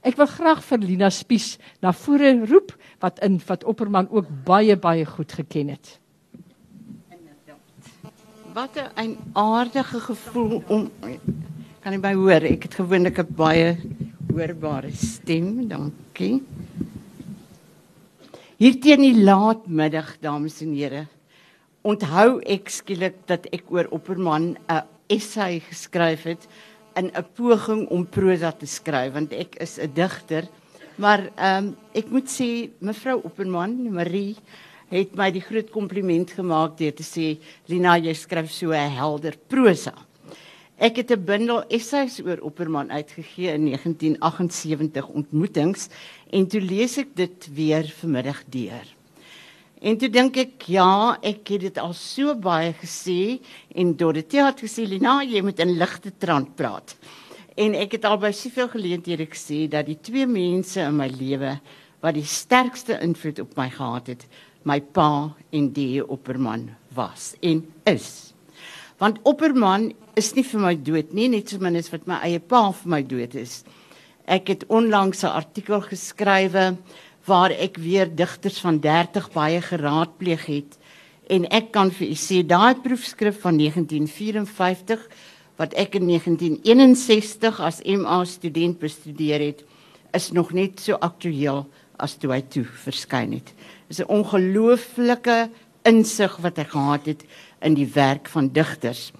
Ek wil graag vir Lina Spies na vore roep wat in wat Opperman ook baie baie goed geken het. Wat 'n aardige gevoel om kan jy my hoor? Ek het gewoonlik 'n baie hoorbare stem. Dankie. Hier teen die laatmiddag, dames en here, onthou ek skielik dat ek oor Opperman 'n essay geskryf het in 'n poging om prosa te skryf want ek is 'n digter. Maar ehm um, ek moet sê mevrou Opperman, Marie het my die groot kompliment gemaak deur te sê Lina jy skryf so helder prosa. Ek het 'n bundel essays oor Opperman uitgegee in 1978 ontmoetings en toe lees ek dit weer vanmiddag deur. En toe dink ek ja, ek het dit al so baie gesê en Dorothea het gesê Lina, jy moet in ligte trant praat. En ek het al by soveel geleenthede gesê dat die twee mense in my lewe wat die sterkste invloed op my gehad het, my pa en die Opperman was en is. Want Opperman is nie vir my dood nie, net so min as wat my eie pa vir my dood is. Ek het onlangs 'n artikel geskrywe waar ek weer digters van 30 baie geraadpleeg het en ek kan vir u sê daai proefskrif van 1954 wat ek in 1961 as MA student bestudeer het is nog net so aktueel as toe hy toe verskyn het. Dis 'n ongelooflike insig wat hy gehad het in die werk van digters.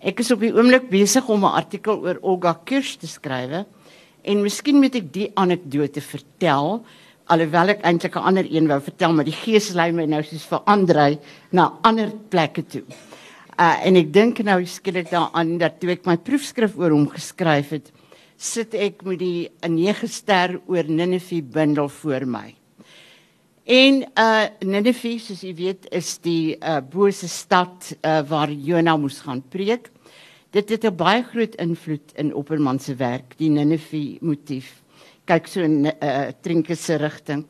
Ek is op die oomblik besig om 'n artikel oor Olga Kirsch te skryf en miskien moet ek die anekdote vertel alhoewel ek eintlik 'n ander een wou vertel, maar die gees lei my nou soos vir Andrei na ander plekke toe. Uh en ek dink nou skielik daaraan dat toe ek my proefskrif oor hom geskryf het, sit ek met die 'n 9 ster oor Ninive bundel voor my. En uh Ninive, soos jy weet, is die uh bose stad uh waar Jona moes gaan preek. Dit het 'n baie groot invloed in Opperman se werk, die Ninive motief kyk so in uh, eh, trinke se rigting.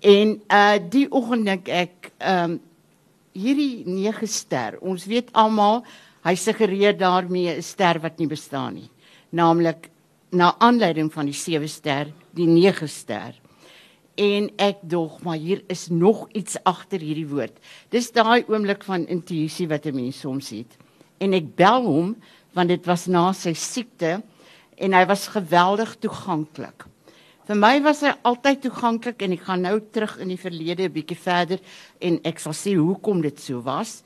En uh die oggend dink ek ehm um, hierdie 9 ster. Ons weet almal hy suggereer daarmee 'n ster wat nie bestaan nie. Naamlik na aanleiding van die 7 ster, die 9 ster. En ek dog maar hier is nog iets agter hierdie woord. Dis daai oomblik van intuïsie wat 'n mens soms het. En ek bel hom want dit was na sy siekte en hy was geweldig toeganklik. Vir my was hy altyd toeganklik en ek gaan nou terug in die verlede 'n bietjie verder en ek sal sê hoekom dit so was.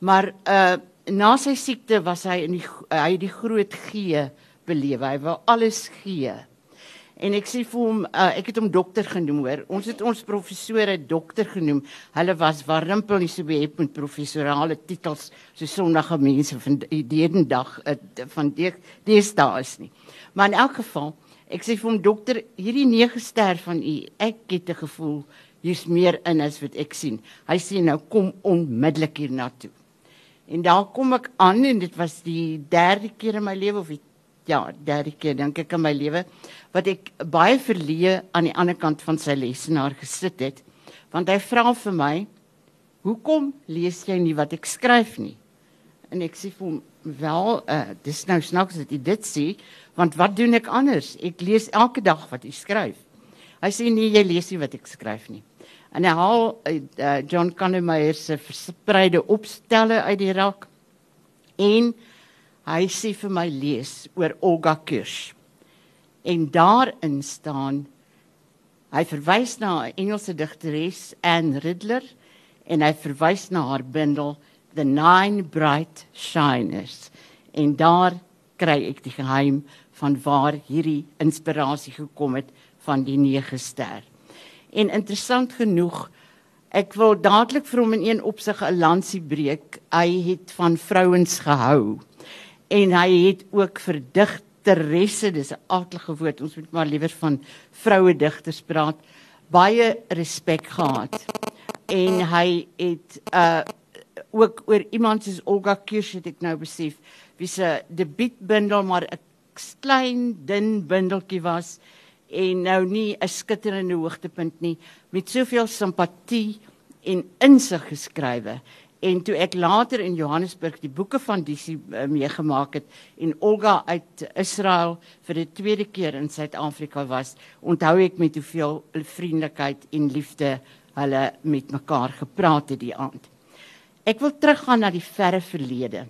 Maar uh na sy siekte was hy in die hy het die groot gee beleef. Hy wou alles gee. En ek sê vir hom uh, ek het hom dokter genoem hoor. Ons het ons professore dokter genoem. Hulle was warmpel nie so behep met professorale titels so sonnige mense van die hedendag uh, van die deesdae is nie. Maar in elk geval Ek sê vir hom dokter, hierdie 9 ster van u, ek het 'n gevoel hier's meer in as wat ek sien. Hy sê nou kom onmiddellik hier na toe. En daar kom ek aan en dit was die derde keer in my lewe of die, ja, derde keer dink ek in my lewe wat ek baie verleë aan die ander kant van sy lesenaar gesit het. Want hy vra vir my, "Hoekom lees jy nie wat ek skryf nie?" En ek sê vir hom, "Wel, uh, dis nou snaaks dat jy dit sê, Want wat doen ek anders? Ek lees elke dag wat u skryf. Hy sê nee, jy lees nie wat ek skryf nie. En hy haal uh, John Kannemeyer se verspreide opstelle uit die rak en hy sê vir my lees oor Olga Kirsch. En daarin staan hy verwys na 'n Engelse digteres Anne Riddler en hy verwys na haar bundel The Nine Bright Shiners. En daar kry ek die geheim van waar hierdie inspirasie gekom het van die nege ster. En interessant genoeg, ek wil dadelik vir hom in een opsig 'n lansie breek. Hy het van vrouens gehou en hy het ook vir digteresse, dis 'n aardige woord, ons moet maar liewer van vroue digters praat, baie respek gehad. En hy het uh ook oor iemand soos Olga Kirsch het ek nou besef, wie se debuutbundel maar 'n klein dun bundeltjie was en nou nie 'n skitterende hoogtepunt nie met soveel simpatie en insig geskrywe En toe ek later in Johannesburg die boeke van Disi uh, meegemaak het en Olga uit Israel vir die tweede keer in Suid-Afrika was, onthou ek met hoeveel vriendelikheid en liefde hulle met mekaar gepraat het die aand. Ek wil teruggaan na die verre verlede.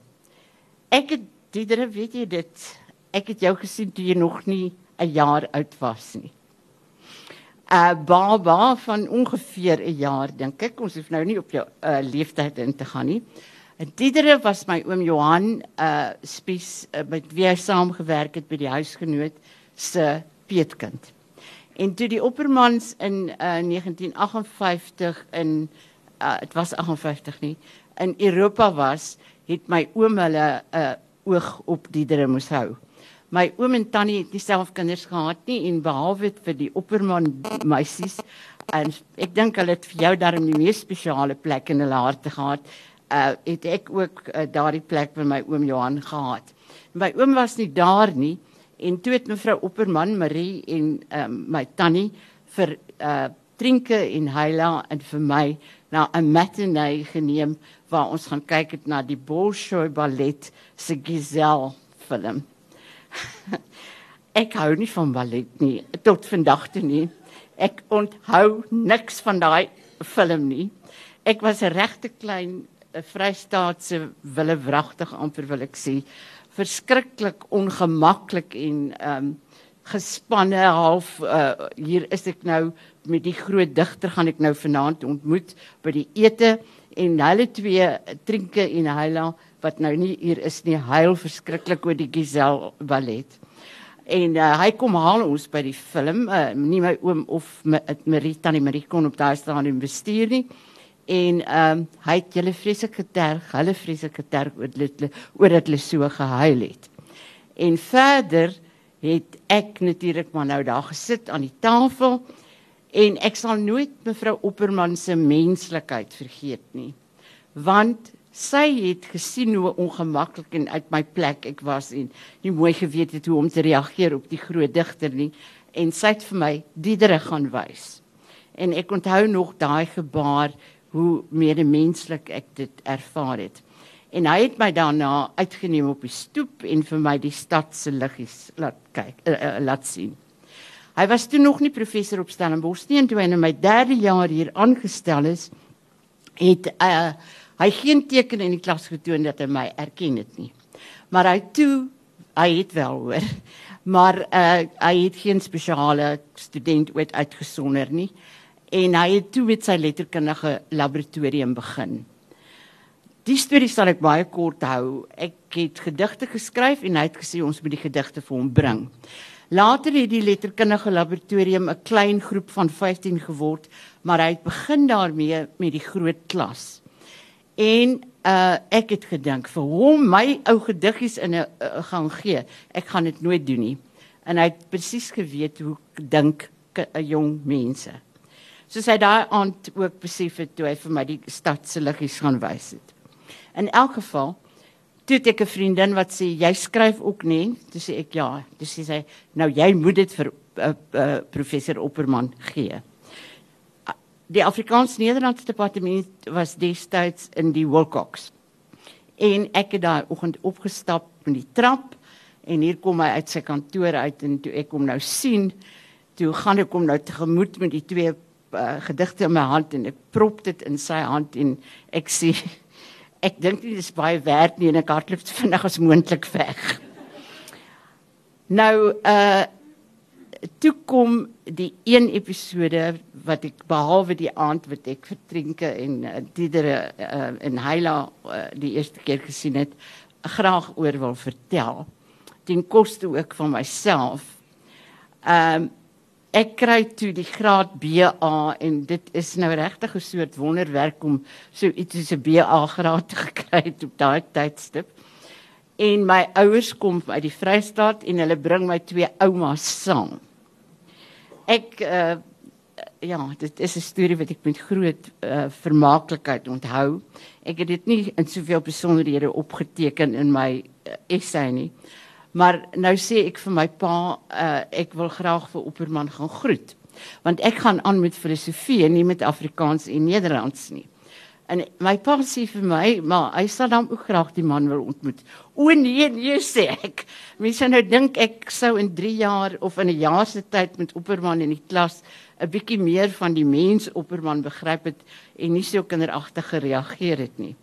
Ek het Diedere, weet jy dit? Ek het jou gesien toe jy nog nie 'n jaar oud was nie. 'n baba van ongeveer 'n jaar dink ek. Ons hoef nou nie op jou uh, leeftyd in te gaan nie. En Diedere was my oom Johan uh spies uh, met wie hy saamgewerk het by die huisgenoot se peetkind. En toe die oppermans in uh 1958 in uh dit was 58 nie in Europa was, het my oom hulle 'n uh, oog op Diedere moes hou my oom en tannie het nie self kinders gehad nie en behalwe vir die opperman meisies en ek dink hulle het vir jou daarom die mees spesiale plek in hulle harte gehad. Uh het ek ook uh, daardie plek by my oom Johan gehad. My oom was nie daar nie en toe het mevrou Opperman Marie en um, my tannie vir uh drinke en heila en vir my na 'n matinee geneem waar ons gaan kyk het na die Bolshoi ballet se Giselle film. ek hou nie van ballet nie tot vandag toe nie. Ek onthou niks van daai film nie. Ek was 'n regte klein Vrystaatse wille wragtig amper wil ek sê. Verskriklik ongemaklik en ehm um, gespanne half uh, hier is ek nou met die groot digter gaan ek nou vanaand ontmoet by die ete en hulle twee drinke en hyla wat nou nie hier is nie, huil verskriklik oor die Giselle ballet. En uh, hy kom haal ons by die film, uh, nie my oom of my Marie tannie Marie kon op daai staan en bestuur nie. En ehm um, hy het julle vreeslike terg, hulle vreeslike terg oor dit oor dat hulle so gehuil het. En verder het ek natuurlik maar nou daar gesit aan die tafel en ek sal nooit mevrou Opperman se menslikheid vergeet nie. Want sy het gesien hoe ongemaklik en uit my plek ek was en nie mooi geweet het hoe om te reageer op die groot digter nie en sy het vir my diedere gaan wys. En ek onthou nog daai gebaar hoe medemenslik ek dit ervaar het. En hy het my daarna uitgeneem op die stoep en vir my die stad se liggies laat kyk, uh, uh, laat sien. Hy was toe nog nie professor op Stellenbosch nie en toe hy in my 3de jaar hier aangestel is, het uh, hy geen teken in die klas getoon dat hy my erken het nie. Maar hy toe hy het wel hoor. Maar uh, hy het geen spesiale student ooit uitgesonder nie en hy het toe met sy letterkundige laboratorium begin. Die storie sal ek baie kort hou. Ek het gedigte geskryf en hy het gesê ons moet die gedigte vir hom bring. Later het die letterkundige laboratorium 'n klein groep van 15 geword, maar hy het begin daarmee met die groot klas. En uh ek het gedink vir hom my ou gediggies in 'n uh, gang gee. Ek gaan dit nooit doen nie. En hy het presies geweet hoe dink 'n jong mense. Soos hy daai aand ook besef het toe hy vir my die stad se liggies gaan wys het. In elk geval toe ek 'n vriendin wat sê jy skryf ook nê, toe sê ek ja. Dis sê sy nou jy moet dit vir uh, uh, professor Opperman gee die Afrikaans-Nederlandse departement was destyds in die Wilcox. En ek het daai oggend opgestap met die trap en hier kom hy uit sy kantoor uit en toe ek hom nou sien, toe gaan ek hom nou tegemoet met die twee uh, gedigte in my hand en ek prop dit in sy hand en ek sê ek dink dit is baie werd nie en ek hardloop so vinnig as moontlik weg. Nou uh toe kom die een episode wat ek behalwe die aand wat ek vertrinke en uh, diedere uh, in Heila uh, die eerste keer gesien het graag oor wil vertel ten koste ook van myself. Ehm um, ek kry toe die graad BA en dit is nou regtig 'n soort wonderwerk om so iets soos 'n BA graad te kry op daai tydstip. En my ouers kom uit die Vrystaat en hulle bring my twee oumas saam ek uh, ja, dit is 'n storie wat ek met groot uh, vermaaklikheid onthou. Ek het dit nie in soveel besonderhede opgeteken in my uh, essay nie. Maar nou sê ek vir my pa, uh, ek wil graag vir Opperman gaan groet. Want ek gaan aan met filosofie en nie met Afrikaans en Nederlands nie. En my pa sê vir my, maar hy sal dan ook graag die man wil ontmoet. O nee, nee sê ek. Mense nou dink ek sou in 3 jaar of in 'n jaar se tyd met Opperman in die klas 'n bietjie meer van die mens Opperman begryp het en nie so kinderagtig gereageer het nie.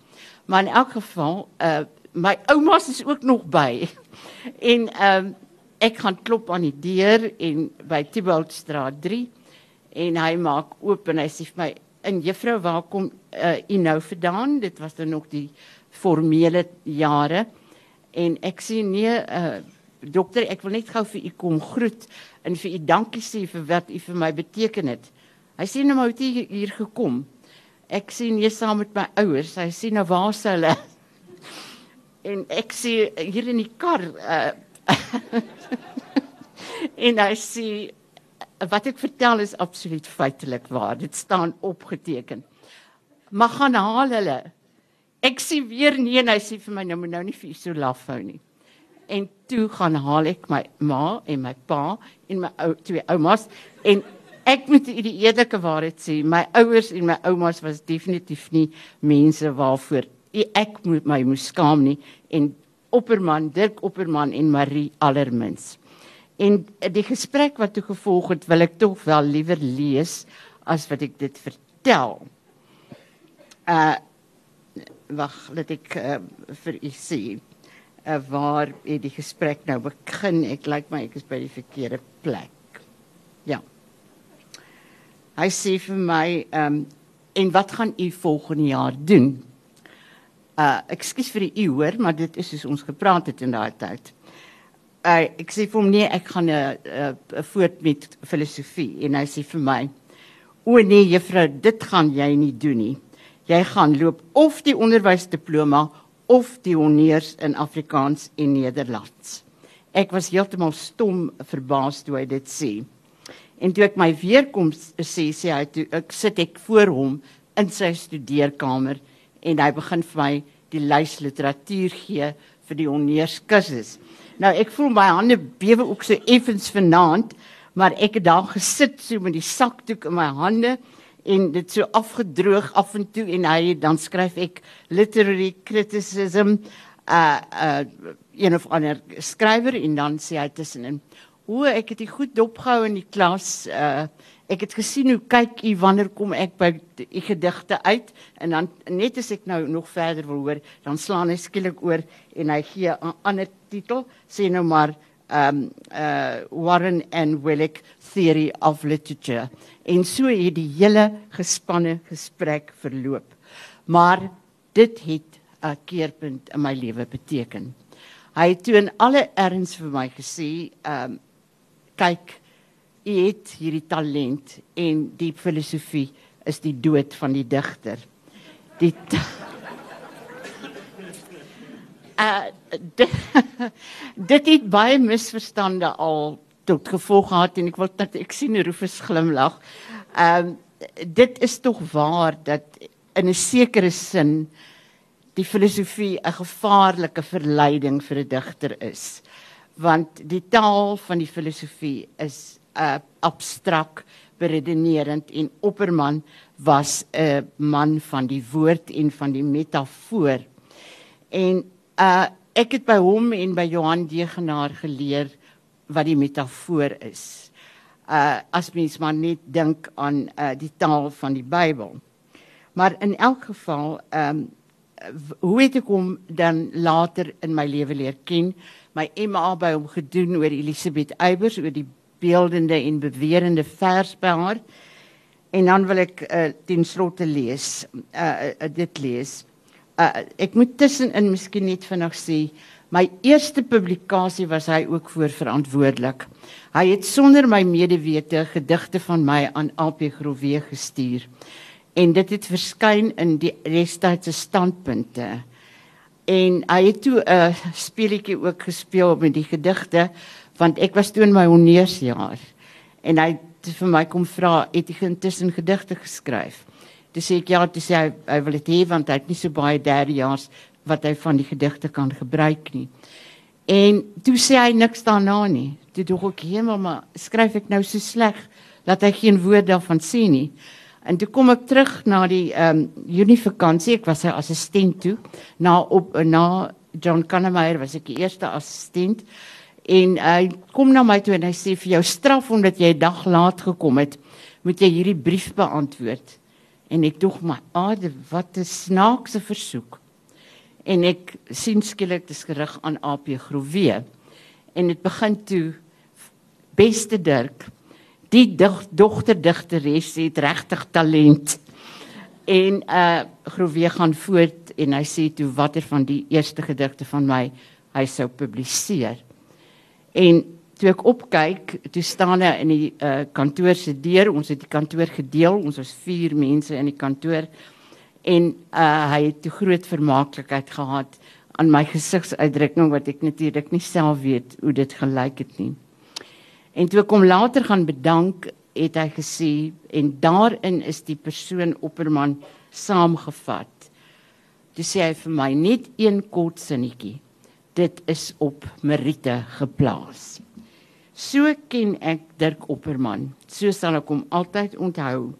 Maar in elk geval, uh my ouma is ook nog by. En ehm um, ek gaan klop aan die deur en by Thibaultstraat 3 en hy maak oop en hy sê vir my en juffrou waar kom uh, u nou vandaan? Dit was dan nog die formele jare. En ek sê nee uh, dokter ek wil net gou vir u kom groet en vir u dankie sê vir wat u vir my beteken het. Hy sê nou maar hoe het u hier gekom? Ek sê nee saam met my ouers. Hy sê nou waar is hulle en ek sê hier in die kar uh, en hy sê wat ek vertel is absoluut feitelik waar. Dit staan opgeteken. Maar gaan haal hulle. Ek sien weer nee en hy sê vir my nou moet nou nie vir so laf hou nie. En toe gaan haal ek my ma en my pa en my ou twee oumas en ek moet u die eerlike waarheid sê, my ouers en my oumas was definitief nie mense waarvoor ek moet my moes skaam nie en Opperman, Dirk Opperman en Marie allermins. En die gesprek wat toe gevolg het, wil ek tog wel liewer lees as wat ek dit vertel. Uh wag, laat ek uh, vir u sê uh, waar het die gesprek nou begin. Ek lyk my ek is by die verkeerde plek. Ja. Hy sê vir my, ehm um, en wat gaan u volgende jaar doen? Uh ekskuus vir die u hoor, maar dit is soos ons gepraat het in daai tyd uh, ek sê vir hom nee, ek gaan 'n uh, uh, voort met filosofie en hy sê vir my: "O nee, juffrou, dit gaan jy nie doen nie. Jy gaan loop of die onderwysdiploma of die honneurs in Afrikaans en Nederlands." Ek was heeltemal stom verbaas toe hy dit sê. En toe ek my weer kom sê sê hy toe ek sit ek voor hom in sy studeerkamer en hy begin vir my die lys literatuur gee vir die honneurs kursus. Nou ek voel my hande bewe ook so effens vanaand, maar ek het daar gesit so met die sakdoek in my hande en dit so afgedroog af en toe en hy dan skryf ek literary criticism uh uh een of ander skrywer en dan sê hy tussenin o ek het dit goed dopgehou in die klas uh ek het gesien hoe kyk u wanneer kom ek by u gedigte uit en dan net as ek nou nog verder wil hoor dan slaan hy skielik oor en hy gee 'n ander titel sê nou maar um uh Warren and Willick Theory of Literature. En so het die hele gespanne gesprek verloop. Maar dit het 'n keerpunt in my lewe beteken. Hy het toe in alle erns vir my gesê um kyk u het hierdie talent en die filosofie is die dood van die digter. Die uh, dit, dit het baie misverstande al tot gevolg gehad en ek wil dat ek sien Rufus glimlag. Ehm um, dit is tog waar dat in 'n sekere sin die filosofie 'n gevaarlike verleiding vir 'n digter is. Want die taal van die filosofie is uh, abstrak beredenerend en Opperman was 'n man van die woord en van die metafoor. En uh ek het by hom en by Johan Degenaar geleer wat die metafoor is. Uh as mens maar net dink aan uh die taal van die Bybel. Maar in elk geval, ehm um, hoe het ek hom dan later in my lewe leer ken? My MA by hom gedoen oor Elisabeth Eybers oor die beeldende en bewerende vers by haar. En dan wil ek uh, ten slotte lees, uh, uh, dit lees. Uh, ek moet tussenin miskien net vinnig sê, my eerste publikasie was hy ook voor verantwoordelik. Hy het sonder my medewete gedigte van my aan AP Groewe gestuur. En dit het verskyn in die destydse standpunte. En hy het toe 'n speletjie ook gespeel met die gedigte want ek was toe in my honeursjaar en hy het vir my kom vra het jy intussen gedigte geskryf dis sê ek ja dis hy, hy wil dit hê want hy het nie so baie derdejaars wat hy van die gedigte kan gebruik nie en toe sê hy niks daarna nie toe dog ek hemel maar skryf ek nou so sleg dat hy geen woord daarvan sê nie En toe kom ek terug na die ehm um, Junie vakansie. Ek was sy assistent toe. Na op na John Kannemeyer was ek die eerste assistent. En hy kom na my toe en hy sê vir jou straf omdat jy 'n dag laat gekom het, moet jy hierdie brief beantwoord. En ek dog maar, "Ag, wat 'n snaakse versoek." En ek sien skielik dit is gerig aan AP Groewe. En dit begin toe beste Dirk die dogter digteres het regtig talent. En uh Groewe gaan voort en hy sê toe watter van die eerste gedigte van my hy sou publiseer. En toe ek opkyk, toe staan hy in die uh kantoor se deur. Ons het die kantoor gedeel. Ons was 4 mense in die kantoor. En uh hy het 'n groot vermaaklikheid gehad aan my gesigsuitdrukking wat ek natuurlik nie self weet hoe dit gelyk het nie. En toe ek hom later gaan bedank, het hy gesê en daarin is die persoon Opperman saamgevat. Toe sê hy vir my net een kort sinnetjie. Dit is op Merite geplaas. So ken ek Dirk Opperman. So sal ek hom altyd onthou.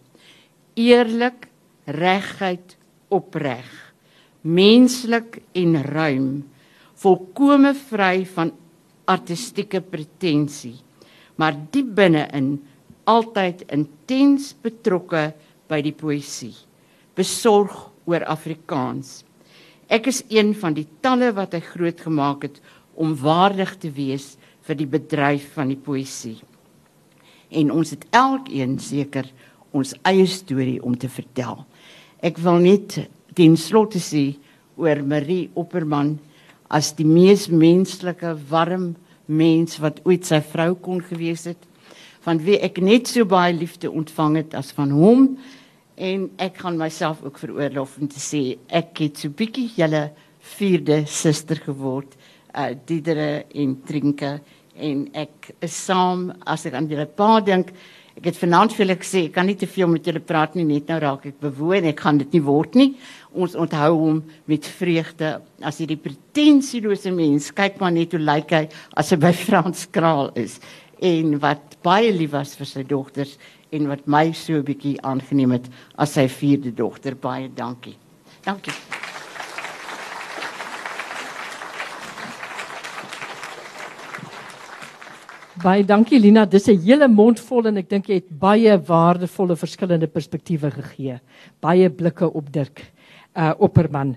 Eerlik, regheid, opreg. Menslik en ruim. Volkome vry van artistieke pretensie maar diep binne-in altyd intens betrokke by die poësie, besorg oor Afrikaans. Ek is een van die talle wat hy groot gemaak het om waardig te wees vir die bedryf van die poësie. En ons het elkeen seker ons eie storie om te vertel. Ek wil net ten slotte sê oor Marie Opperman as die mees menslike, warm mens wat ooit sy vrou kon gewees het van wie ek net so baie liefde ontvang het as van hom en ek gaan myself ook veroorloof om te sê ek het so bietjie julle vierde suster geword uh Diedere en Trinke. En ek is saam as ek aan julle pa dink ek het vanaand vir julle gesê ek kan nie te veel met julle praat nie net nou raak ek bewoon ek gaan dit nie word nie. Ons onthou hom met vreugde as hierdie pretensielose mens. Kyk maar net hoe lyk hy as hy by Frans Kraal is en wat baie lief was vir sy dogters en wat my so 'n bietjie aangeneem het as sy vierde dogter. Baie dankie. Dankie. Baie dankie Lina, dis 'n hele mond vol en ek dink jy het baie waardevolle verskillende perspektiewe gegee. Baie blikke op Dirk uh Opperman.